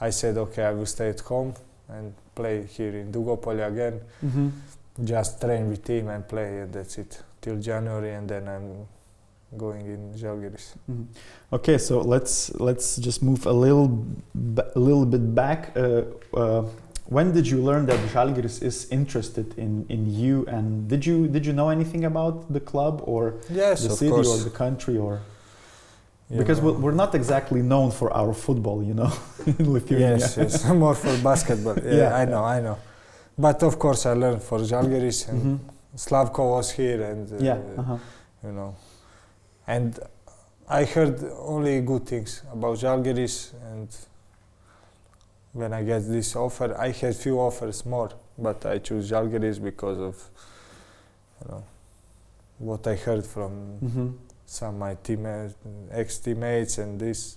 I said, okay, I will stay at home and play here in Dugopolje again. Mhm. Just train with team and play, and that's it till January, and then I'm going in Žalgiris. Mhm. Okay, so let's let's just move a little b- a little bit back. Uh, uh, when did you learn that Žalgiris is interested in, in you, and did you did you know anything about the club or Yes, the city course. or the country or you because know. we're, not exactly known for our football, you know, in Lithuania. Yes, yes, more for basketball. Yeah, Yeah. I know, I know. But of course, I learned for Žalgiris and Mhm. Slavko was here, and uh, Yeah. Uh-huh. you know, and I heard only good things about Žalgiris. And when I get this offer, I had few offers more, but I choose Žalgiris because of you know what I heard from Mhm. Some my teammates, ex teammates, and this,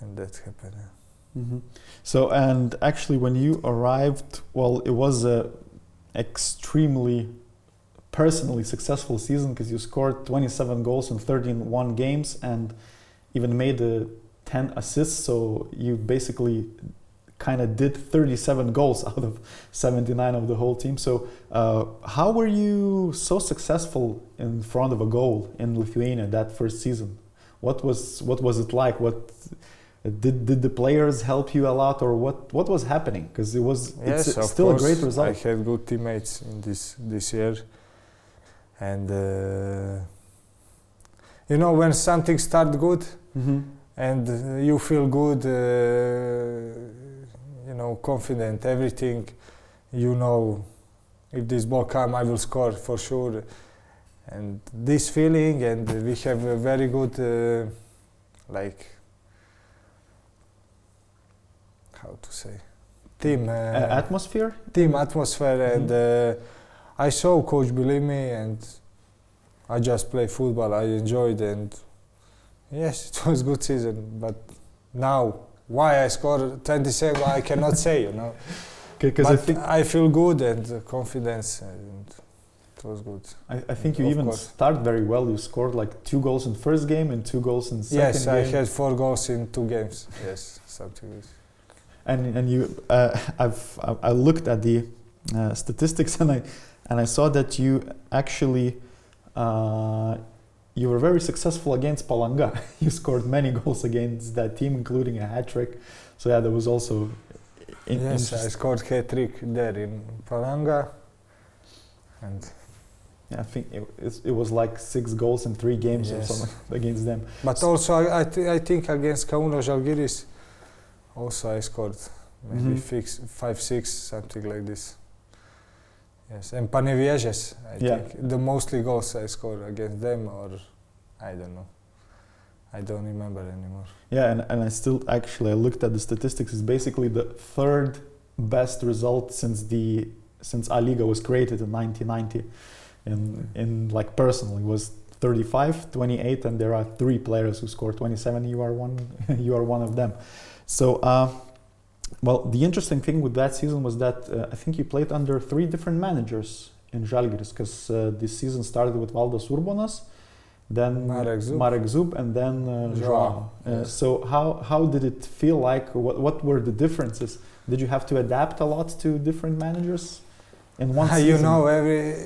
and that happened. Mhm. So, and actually, when you arrived, well, it was a extremely personally successful season because you scored 27 goals in 31 games and even made uh, 10 assists. So you basically kind of did 37 goals out of 79 of the whole team. So uh, how were you so successful in front of a goal in Lithuania that first season? What was what was it like? What did did the players help you a lot, or what what was happening? Because it was Yes, it's still a great result. I had good teammates in this this year, and uh, you know when something start good Mm-hmm. and uh, you feel good, uh, you know, confident, everything, you know, if this ball come, I will score for sure. And this feeling, and we have a very good, uh, like, how to say, team, uh, atmosphere. team atmosphere, and uh, I saw coach believe me, and I just play football. I enjoyed, and yes, it was good season. But now, why I scored 27, I cannot say, you know. Because I think I feel good and uh, confidence, and it was good. I, I think you Of even course. start very well. You scored like two goals in first game and two goals in second yes, I had four goals in two games. Yes, something. and and you uh, I've I- I looked at the uh, statistics and I and I saw that you actually uh, you were very successful against Palanga. you scored many goals against that team, including a hat trick. So yeah, there was also. in- yes, I scored hat trick there in Palanga, and yeah, I think it, it was like six goals in three games or something against them. But S- also, I, I, th- I think against Kauno Žalgiris, also I scored maybe Mhm. fix, five, six, something like this. Yes, and Panevėžys, I Yeah. think the mostly goals I scored against them, or I don't know. I don't remember anymore. Yeah, and, and I still actually I looked at the statistics. It's basically the third best result since the since A Lyga was created in 1990. In in like personally was 35, 28, and there are three players who scored 27. You are one. you are one of them. So, uh, well, the interesting thing with that season was that uh, I think you played under three different managers in Žalgiris because uh, this season started with Valdas Urbonas, then Marek Zub. Marek Zub, and then uh, Joao. Uh, yes. so how how did it feel like? What what were the differences? Did you have to adapt a lot to different managers in one season? you know, every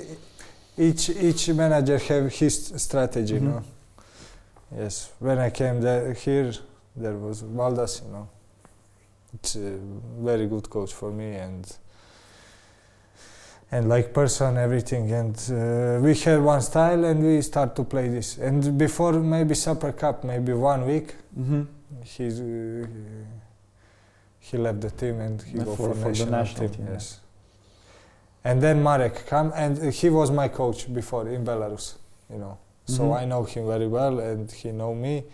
each each manager have his strategy. Mhm. You know. Yes, when I came there here, there was Valdas. You know, it's a very good coach for me and and like person everything. And uh, we had one style and we start to play this. And before maybe Super Cup maybe one week hmm he's uh, he left the team and he Yeah, go for- for, national, national team, team, yeah. yes and then Marek come and he was my coach before in Belarus you know. So Mhm. I know him very well and he know me.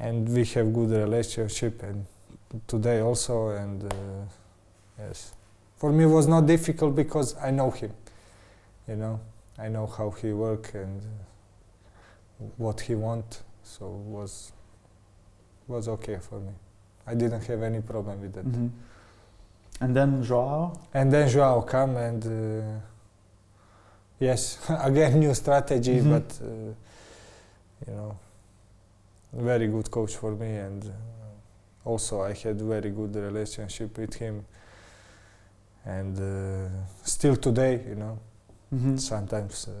And we have good relationship and today also and uh, yes. For me it was not difficult because I know him you know? I know how he work and uh, what he want so was was okay for me. I didn't have any problem with that. Hmm And then Joao. and then Joao come and uh, yes again new strategy Mhm. but uh, you know very good coach for me and uh, also I had very good relationship with him and uh, still today you know hmm sometimes uh,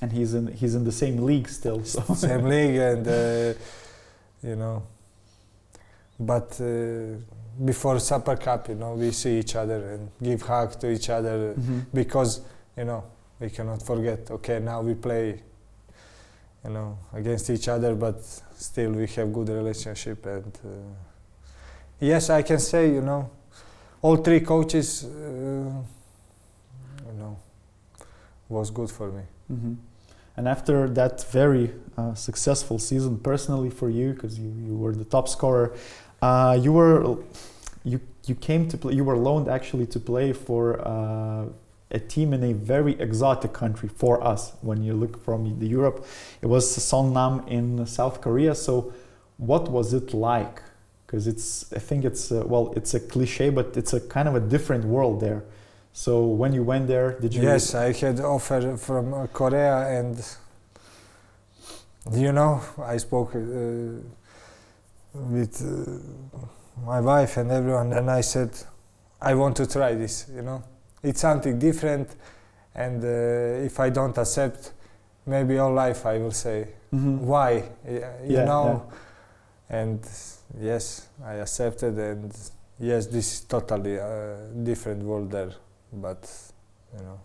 And he's in he's in the same league still. So same league and uh, you know but uh, before Super Cup you know we see each other and give hug to each other Mhm. because you know we cannot forget okay now we play you know against each other but still we have good relationship and uh, yes i can say you know all three coaches uh, you know was good for me hmm And after that very uh, successful season, personally for you, because you, you were the top scorer, uh, you were you you came to play. You were loaned actually to play for uh, a team in a very exotic country for us. When you look from the Europe, it was Seongnam in South Korea. So, what was it like? Because it's I think it's uh, well it's a cliche, but it's a kind of a different world there. So when you went there, did you? yes i had offer from uh, korea and you know i spoke uh, with uh, my wife and everyone and i said i want to try this you know it's something different and uh, if i don't accept maybe all life i will say Mhm. why you Yeah, know and yes i accepted and yes this is totally a different world there but you know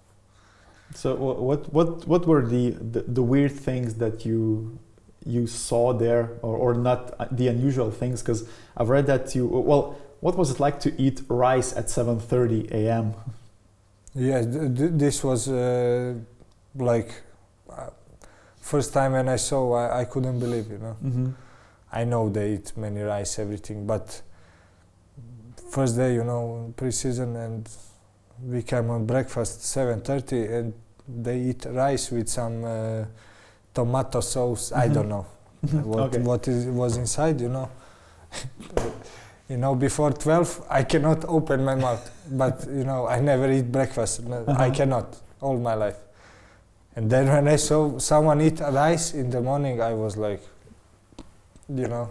So what what what were the, the the weird things that you you saw there, or, or not uh, the unusual things? Because I've read that you well. What was it like to eat rice at 7:30 a.m.? Yes, th- th- this was uh, like uh, first time when I saw, I, I couldn't believe, you know. Mm-hmm. I know they eat many rice, everything, but first day, you know, pre-season, and we came on breakfast 7:30, and they eat rice with some uh, tomato sauce. I Mhm. don't know what Okay. what is, was inside, you know. you know, before 12, I cannot open my mouth, but you know, I never eat breakfast. I Uh-huh. cannot all my life. And then when I saw someone eat rice in the morning, I was like, you know,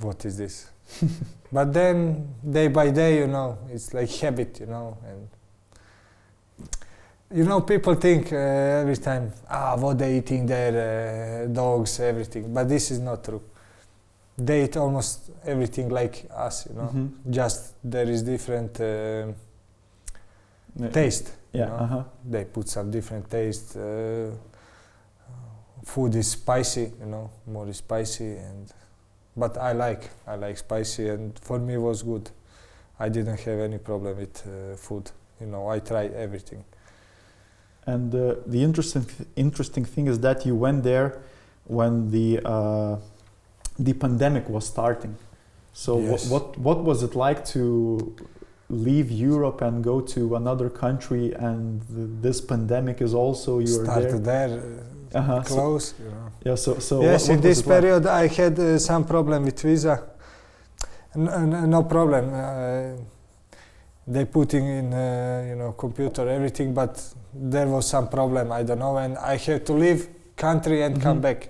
what is this? but then day by day, you know, it's like habit, you know, and you know, people think uh, every time, ah, what they eating there, uh, dogs, everything. But this is not true. They eat almost everything like us, you know. Mhm. Just there is different uh, Yeah. taste. Yeah. know? Uh-huh. They put some different taste. Food is spicy, you know, more spicy, and but I like I like spicy, and for me it was good. I didn't have any problem with uh, food. You know, I try everything. And uh, the interesting th- interesting thing is that you went there when the uh, the pandemic was starting. So Yes. what what was it like to leave Europe and go to another country and th- this pandemic is also you Started there? there, uh, Uh-huh. So, close. you know. yeah. So so yes, what, what in this period I had uh, some problem with visa. No, no, problem. Uh, they putting in uh, you know computer everything, but there was some problem. I don't know, and I had to leave country and come Mhm. back,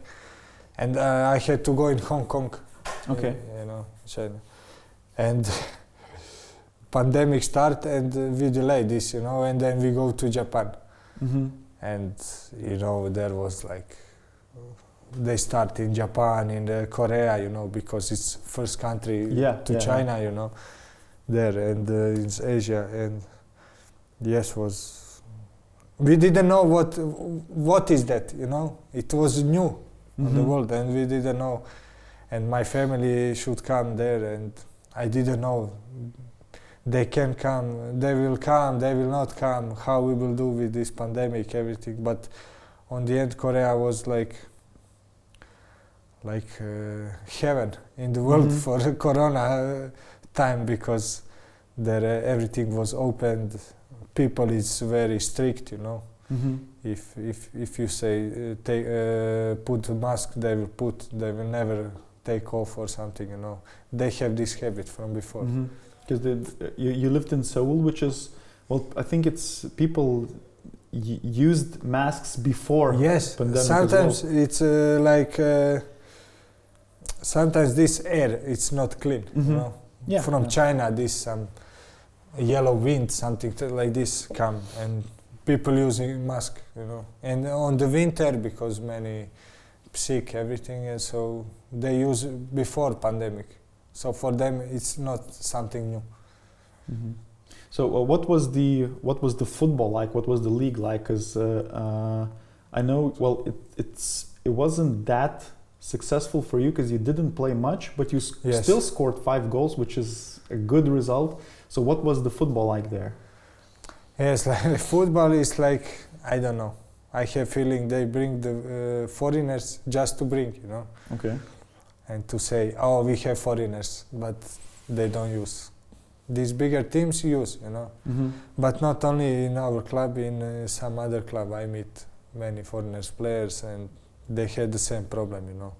and uh, I had to go in Hong Kong. Okay. uh, you know China, and pandemic start and uh, we delay this, you know, and then we go to Japan Mm-hmm. And you know there was like they start in Japan in uh, Korea you know because it's first country Yeah, to yeah, China you know there and uh, it's Asia. And yes was we didn't know what what is that you know? It was new on the world and we didn't know. And my family should come there and I didn't know they can come they will come they will not come how we will do with this pandemic everything. But on the end Korea was like like uh, heaven in the world Mhm. for corona uh, time because there uh, everything was opened. People is very strict you know. Mm-hmm. if if if you say uh, take uh, put a mask they will put they will never take off or something you know. They have this habit from before Because you, you lived in Seoul, which is well, I think it's people y- used masks before. yes sometimes it's uh, like uh, sometimes this air it's not clean Mhm. you know Yeah. from yeah. china this some yellow wind something t- like this come and people using mask you know and on the winter because many sick everything and so they use before pandemic so for them it's not something new Mhm. So uh, what was the what was the football like? What was the league like? Because uh, uh, I know well it, it's it wasn't that successful for you because you didn't play much, but you s- Yes. still scored five goals, which is a good result. So what was the football like there? yes like football is like i don't know i have feeling they bring the uh, foreigners just to bring you know Okay. And to say, oh, we have foreigners, but they don't use. These bigger teams use, you know. Mm-hmm. But not only in our club, in uh, some other club, I meet many foreigners players, and they had the same problem, you know,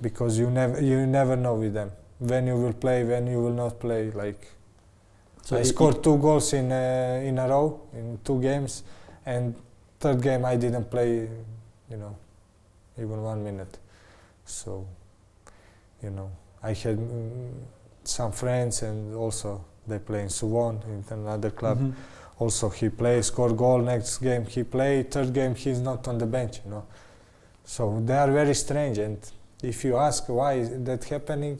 because you never you never know with them when you will play, when you will not play. Like So I scored two goals in uh, in a row in two games, and third game I didn't play, you know, even one minute. So, you know, I had mm, some friends, and also they play in Suwon in another club. Mhm. Also, he plays, score goal. Next game he play. Third game he's not on the bench. You know, so they are very strange. And if you ask why is that happening,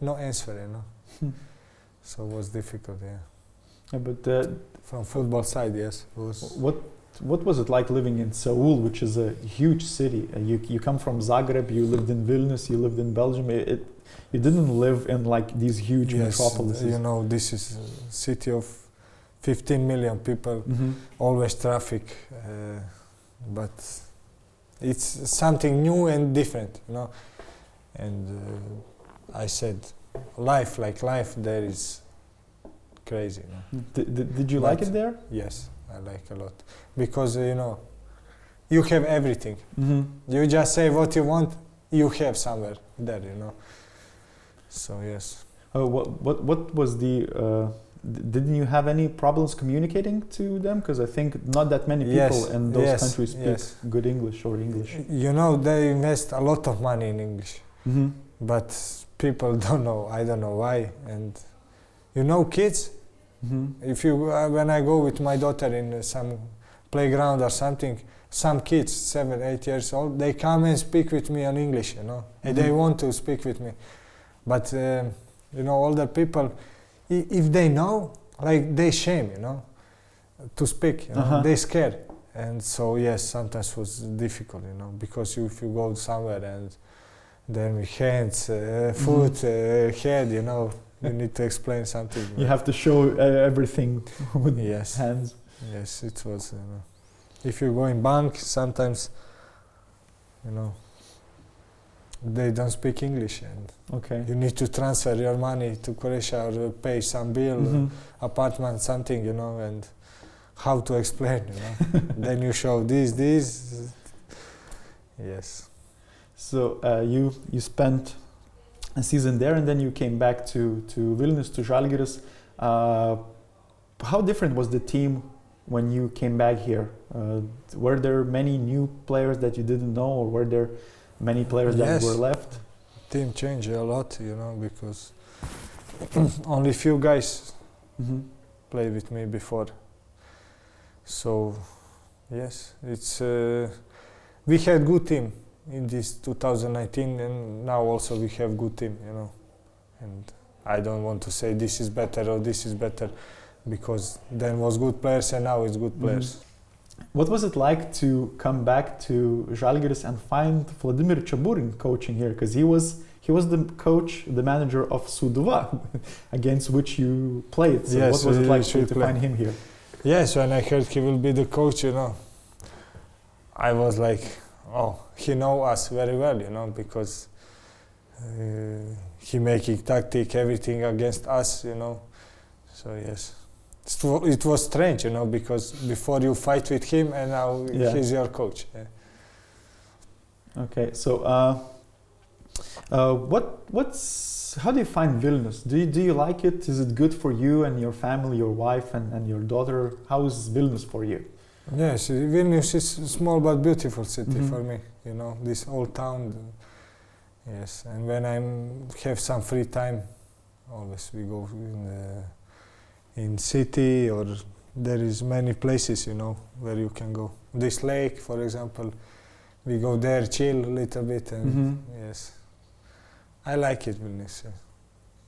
no answer. You know, Hmm. so it was difficult. Yeah, Yeah, but uh, from football side, yes, was. what what was it like living in Seoul, which is a huge city? You you come from Zagreb, you lived in Vilnius, you lived in Belgium. It, it you didn't live in like these huge yes, metropolises. you know, this is a city of 15 million people, Mhm. always traffic, uh, but it's something new and different, you know. And uh, I said, life like life there is crazy. You know? Did, did, did you like it there? Yes, I like a lot because you know, you have everything. Mm-hmm. You just say what you want, you have somewhere there, you know. So yes. Uh, what what what was the? Uh, didn't you have any problems communicating to them? Because I think not that many people Yes, in those yes, countries speak yes. good English or English. You know, they invest a lot of money in English, Mm-hmm. but people don't know. I don't know why. And you know, kids. Mm-hmm. If you uh, when I go with my daughter in uh, some playground or something, some kids, seven, eight years old, they come and speak with me in English. You know, and they Mhm. want to speak with me. But um, you know, older people, i- if they know, like they shame. You know, to speak. You know, Uh-huh. they scared. And so yes, sometimes was difficult. You know, because you, if you go somewhere and then with hands, uh, foot, uh, head, you know, you need to explain something. You have to show uh, everything with Yes. hands. Yes, it was. You know, if you go in bank, sometimes, you know, they don't speak English, and Okay. you need to transfer your money to Croatia or pay some bill, Mhm. apartment, something, you know, and how to explain, you know. then you show this, this. Yes. So uh, you you spent a season there, and then you came back to to Vilnius to Žalgiris. Uh, how different was the team when you came back here? Uh, were there many new players that you didn't know, or were there many players that Yes. were left? Team changed a lot, you know, because only few guys Mm-hmm. played with me before. So, yes, it's uh, we had good team in this 2019, and now also we have good team, you know. And I don't want to say this is better or this is better, because then was good players and now it's good Mhm. players. What was it like to come back to Žalgiris and find Vladimir Cheburin coaching here? Because he was he was the coach, the manager of Suduva, against which you played. So Yes, what was it like to, to find him here? Yes, when I heard he will be the coach, you know, I was like, oh, he know us very well, you know, because uh, he making tactic everything against us, you know. So yes, It was strange, you know, because before you fight with him and now Yeah. he's your coach. yeah. Okay, so uh, uh, what what's how do you find Vilnius? Do you, do you like it? Is it good for you and your family, your wife and, and your daughter? How is Vilnius for you? Yes, Vilnius is a small but beautiful city Mhm. for me. You know, this old town. Yes, and when I have some free time, always we go in the, in city or there is many places, you know, where you can go. This lake, for example, we go there, chill a little bit, and Mhm. yes, I like it, Vilnius. yes.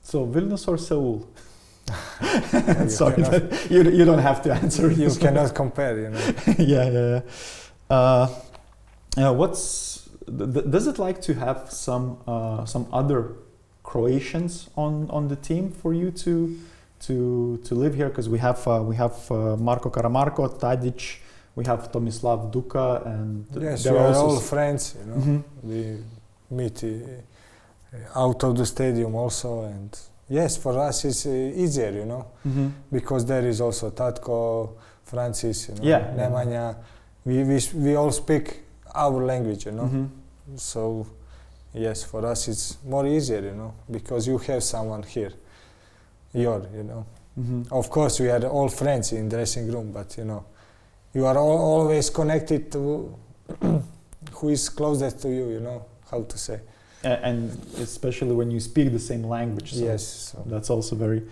So Vilnius or Seoul? Sorry, cannot- but you, you don't have to answer. you cannot compare, you know. yeah, yeah, yeah. Uh, yeah, what's th- does it like to have some uh, some other Croatians on on the team for you to to to live here? Because we have uh, we have uh, Marko Karamarko, Tadic, we have Tomislav Duka, and Yes, we are all friends, you know. Mhm. we meet uh, out of the stadium also and yes for us it's uh, easier you know Mhm. because there is also tatko francis you know Yeah. nemanja we, we, we all speak our language you know Mhm. so yes for us it's more easier you know because you have someone here your you know Mhm. of course we are all friends in dressing room but you know you are all, always connected to who is closest to you you know how to say and especially when you speak the same language. So yes so that's also very,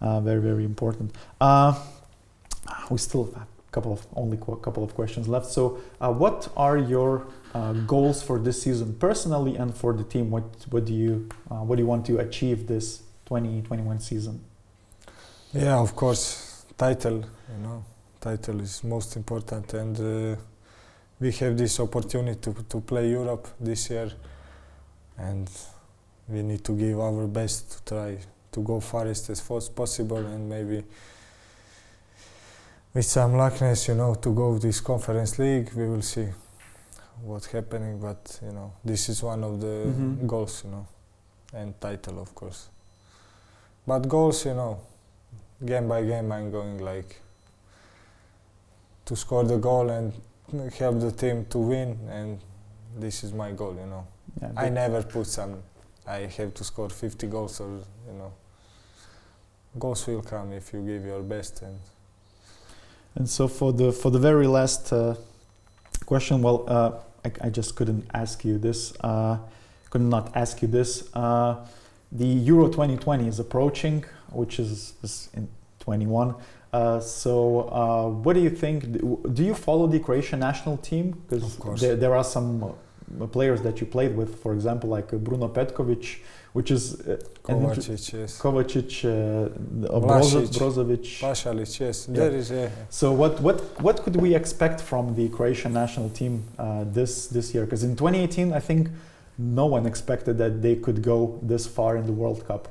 uh, very, very important. Uh, we still have a couple of only a couple of questions left. So, uh, what are your uh, goals for this season personally and for the team? What what do you uh, what do you want to achieve this 2021 season? yeah of course title you know title is most important, and uh, we have this opportunity to, to play Europe this year, and we need to give our best to try to go farthest as far as possible, and maybe with some luckness, you know, to go this conference league. We will see what's happening, but you know, this is one of the Mhm. goals, you know, and title, of course. But goals, you know, game by game, I'm going like to score the goal and help the team to win, and this is my goal, you know. Yeah, I never put some. I have to score 50 goals, or you know, goals will come if you give your best. And And so for the for the very last uh, question, well, uh, I, I just couldn't ask you this. Uh, could not ask you this. Uh, the Euro 2020 is approaching, which is, is in 21. Uh, so, uh, what do you think? Do you follow the Croatian national team? Because there, there are some players that you played with, for example, like uh, Bruno Petkovic, which is uh, Kovacic, yes. Kovacic, uh, Vlasic. Brozo- Brozovic. Pasalic, yes. Yeah. There is a. So what what what could we expect from the Croatian national team uh, this this year? Because in 2018, I think no one expected that they could go this far in the World Cup.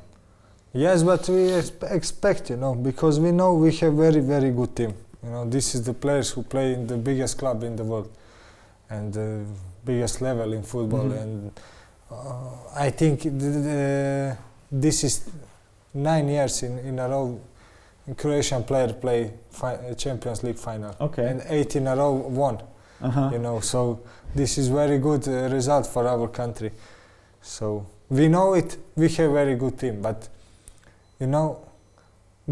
Yes, but we expect, you know, because we know we have very, very good team. You know, this is the players who play in the biggest club in the world and the biggest level in football. Mhm. And uh, I think th- th- this is nine years in, in a row. Croatian player play fi- uh, Champions League final, Okay. and eight in a row won. Uh-huh. you know so this is very good uh, result for our country so we know it we have very good team but you know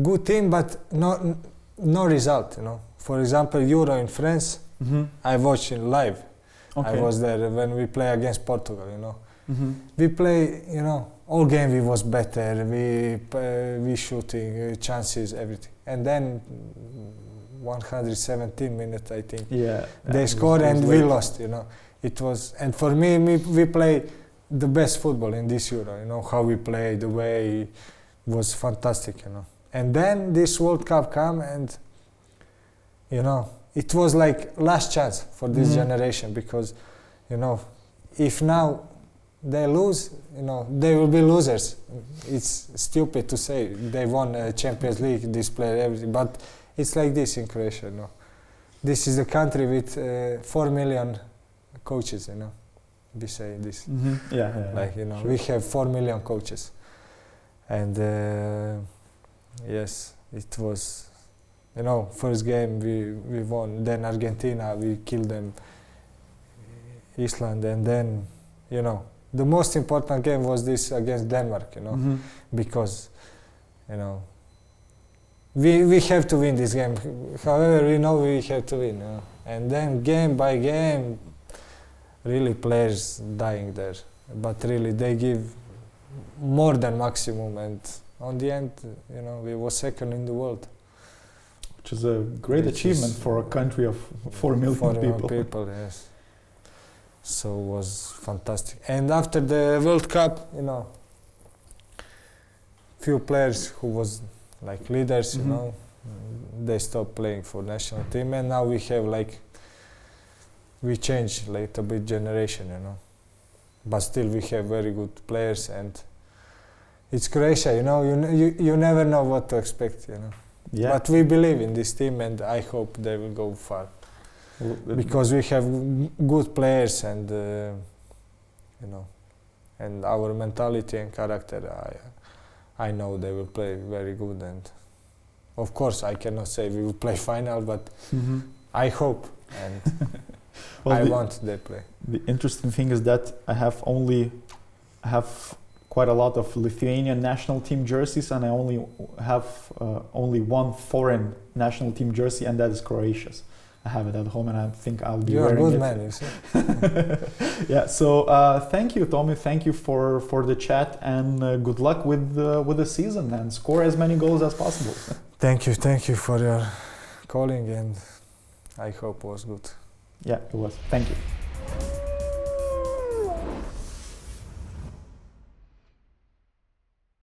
good team but no no result you know for example euro in france hmm i watched in live Okay. i was there when we play against portugal you know hmm we play you know all game we was better we uh, we shooting uh, chances everything and then mm, 117 minutes i think Yeah. they scored and we late. lost you know it was and for me, me we play the best football in this euro you know how we play the way was fantastic you know and then this world cup come and you know it was like last chance for this Mhm. generation because you know if now they lose you know they will be losers it's stupid to say they won a champions league this player everything but it's like this in croatia you know this is a country with uh, 4 million coaches you know we say this Mhm. Yeah, yeah, yeah. like you know Sure. we have 4 million coaches and uh, yes it was you know first game we we won then argentina we killed them. Iceland and then you know the most important game was this against Denmark you know Mhm. because you know we we have to win this game. However we know we have to win you know? and then game by game really players dying there. But really they give more than maximum. And on the end you know we were second in the world Which is a great Which achievement for a country of four million Four million people. people yes. So it was fantastic. And after the world cup you know few players who was like leaders Mhm. you know mm, they stopped playing for national team. And now we have like we changed like a bit generation you know. But still we have very good players and it's croatia you know. You, n- you you never know what to expect you know Yeah. but we believe in this team and i hope they will go far because we have good players and uh, you know and our mentality and character I, I know they will play very good and of course I cannot say we will play final but Mhm. I hope and Well, I the- want they play The interesting thing is that I have only I have quite a lot of Lithuanian national team jerseys, and I only have uh, only one foreign national team jersey, and that is Croatia's. I have it at home, and I think I'll be you are wearing good it. man you see yeah. So uh, thank you, Tommy. Thank you for for the chat, and uh, good luck with uh, with the season, and score as many goals as possible. thank you thank you for your calling and I hope it was good yeah, it was. Thank you.